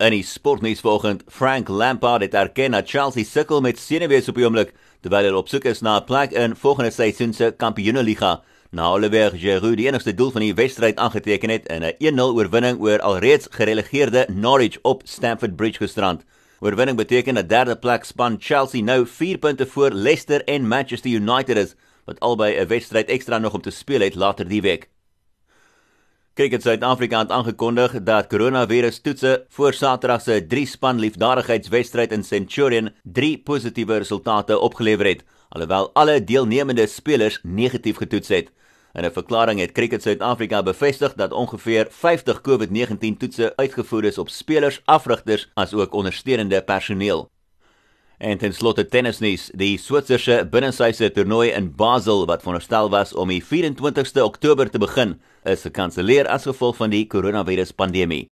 In die sportnuus vanoggend, Frank Lampard het erken dat Chelsea sukkel met senuwees op die oomblik terwyl hulle op soek is na 'n plek in volgende seisoen se Kampioenligga. Na Oliver Giroud die enigste doel van die wedstryd aangeteken het in 'n 1-0 oorwinning oor alreeds gerelegeerde Norwich op Stamford Bridge gisterand. Oorwinning beteken dat derde plek span Chelsea nou 4 punte voor Leicester en Manchester United is, wat albei 'n wedstryd ekstra nog om te speel het later die week. Cricket Suid-Afrika het aangekondig dat koronavirus toetse voor Saterdag se 3-span liefdadigheidswedstryd in Centurion 3 positiewe resultate opgelewer het, alhoewel alle deelnemende spelers negatief getoets het. In 'n verklaring het Cricket Suid-Afrika bevestig dat ongeveer 50 COVID-19 toetse uitgevoer is op spelers, afrigters asook ondersteunende personeel. En ten slotte tennisnuus, die Switserse binnesyse toernooi in Basel wat veronderstel was om die 24ste Oktober te begin, is gekanselleer as gevolg van die koronavirus pandemie.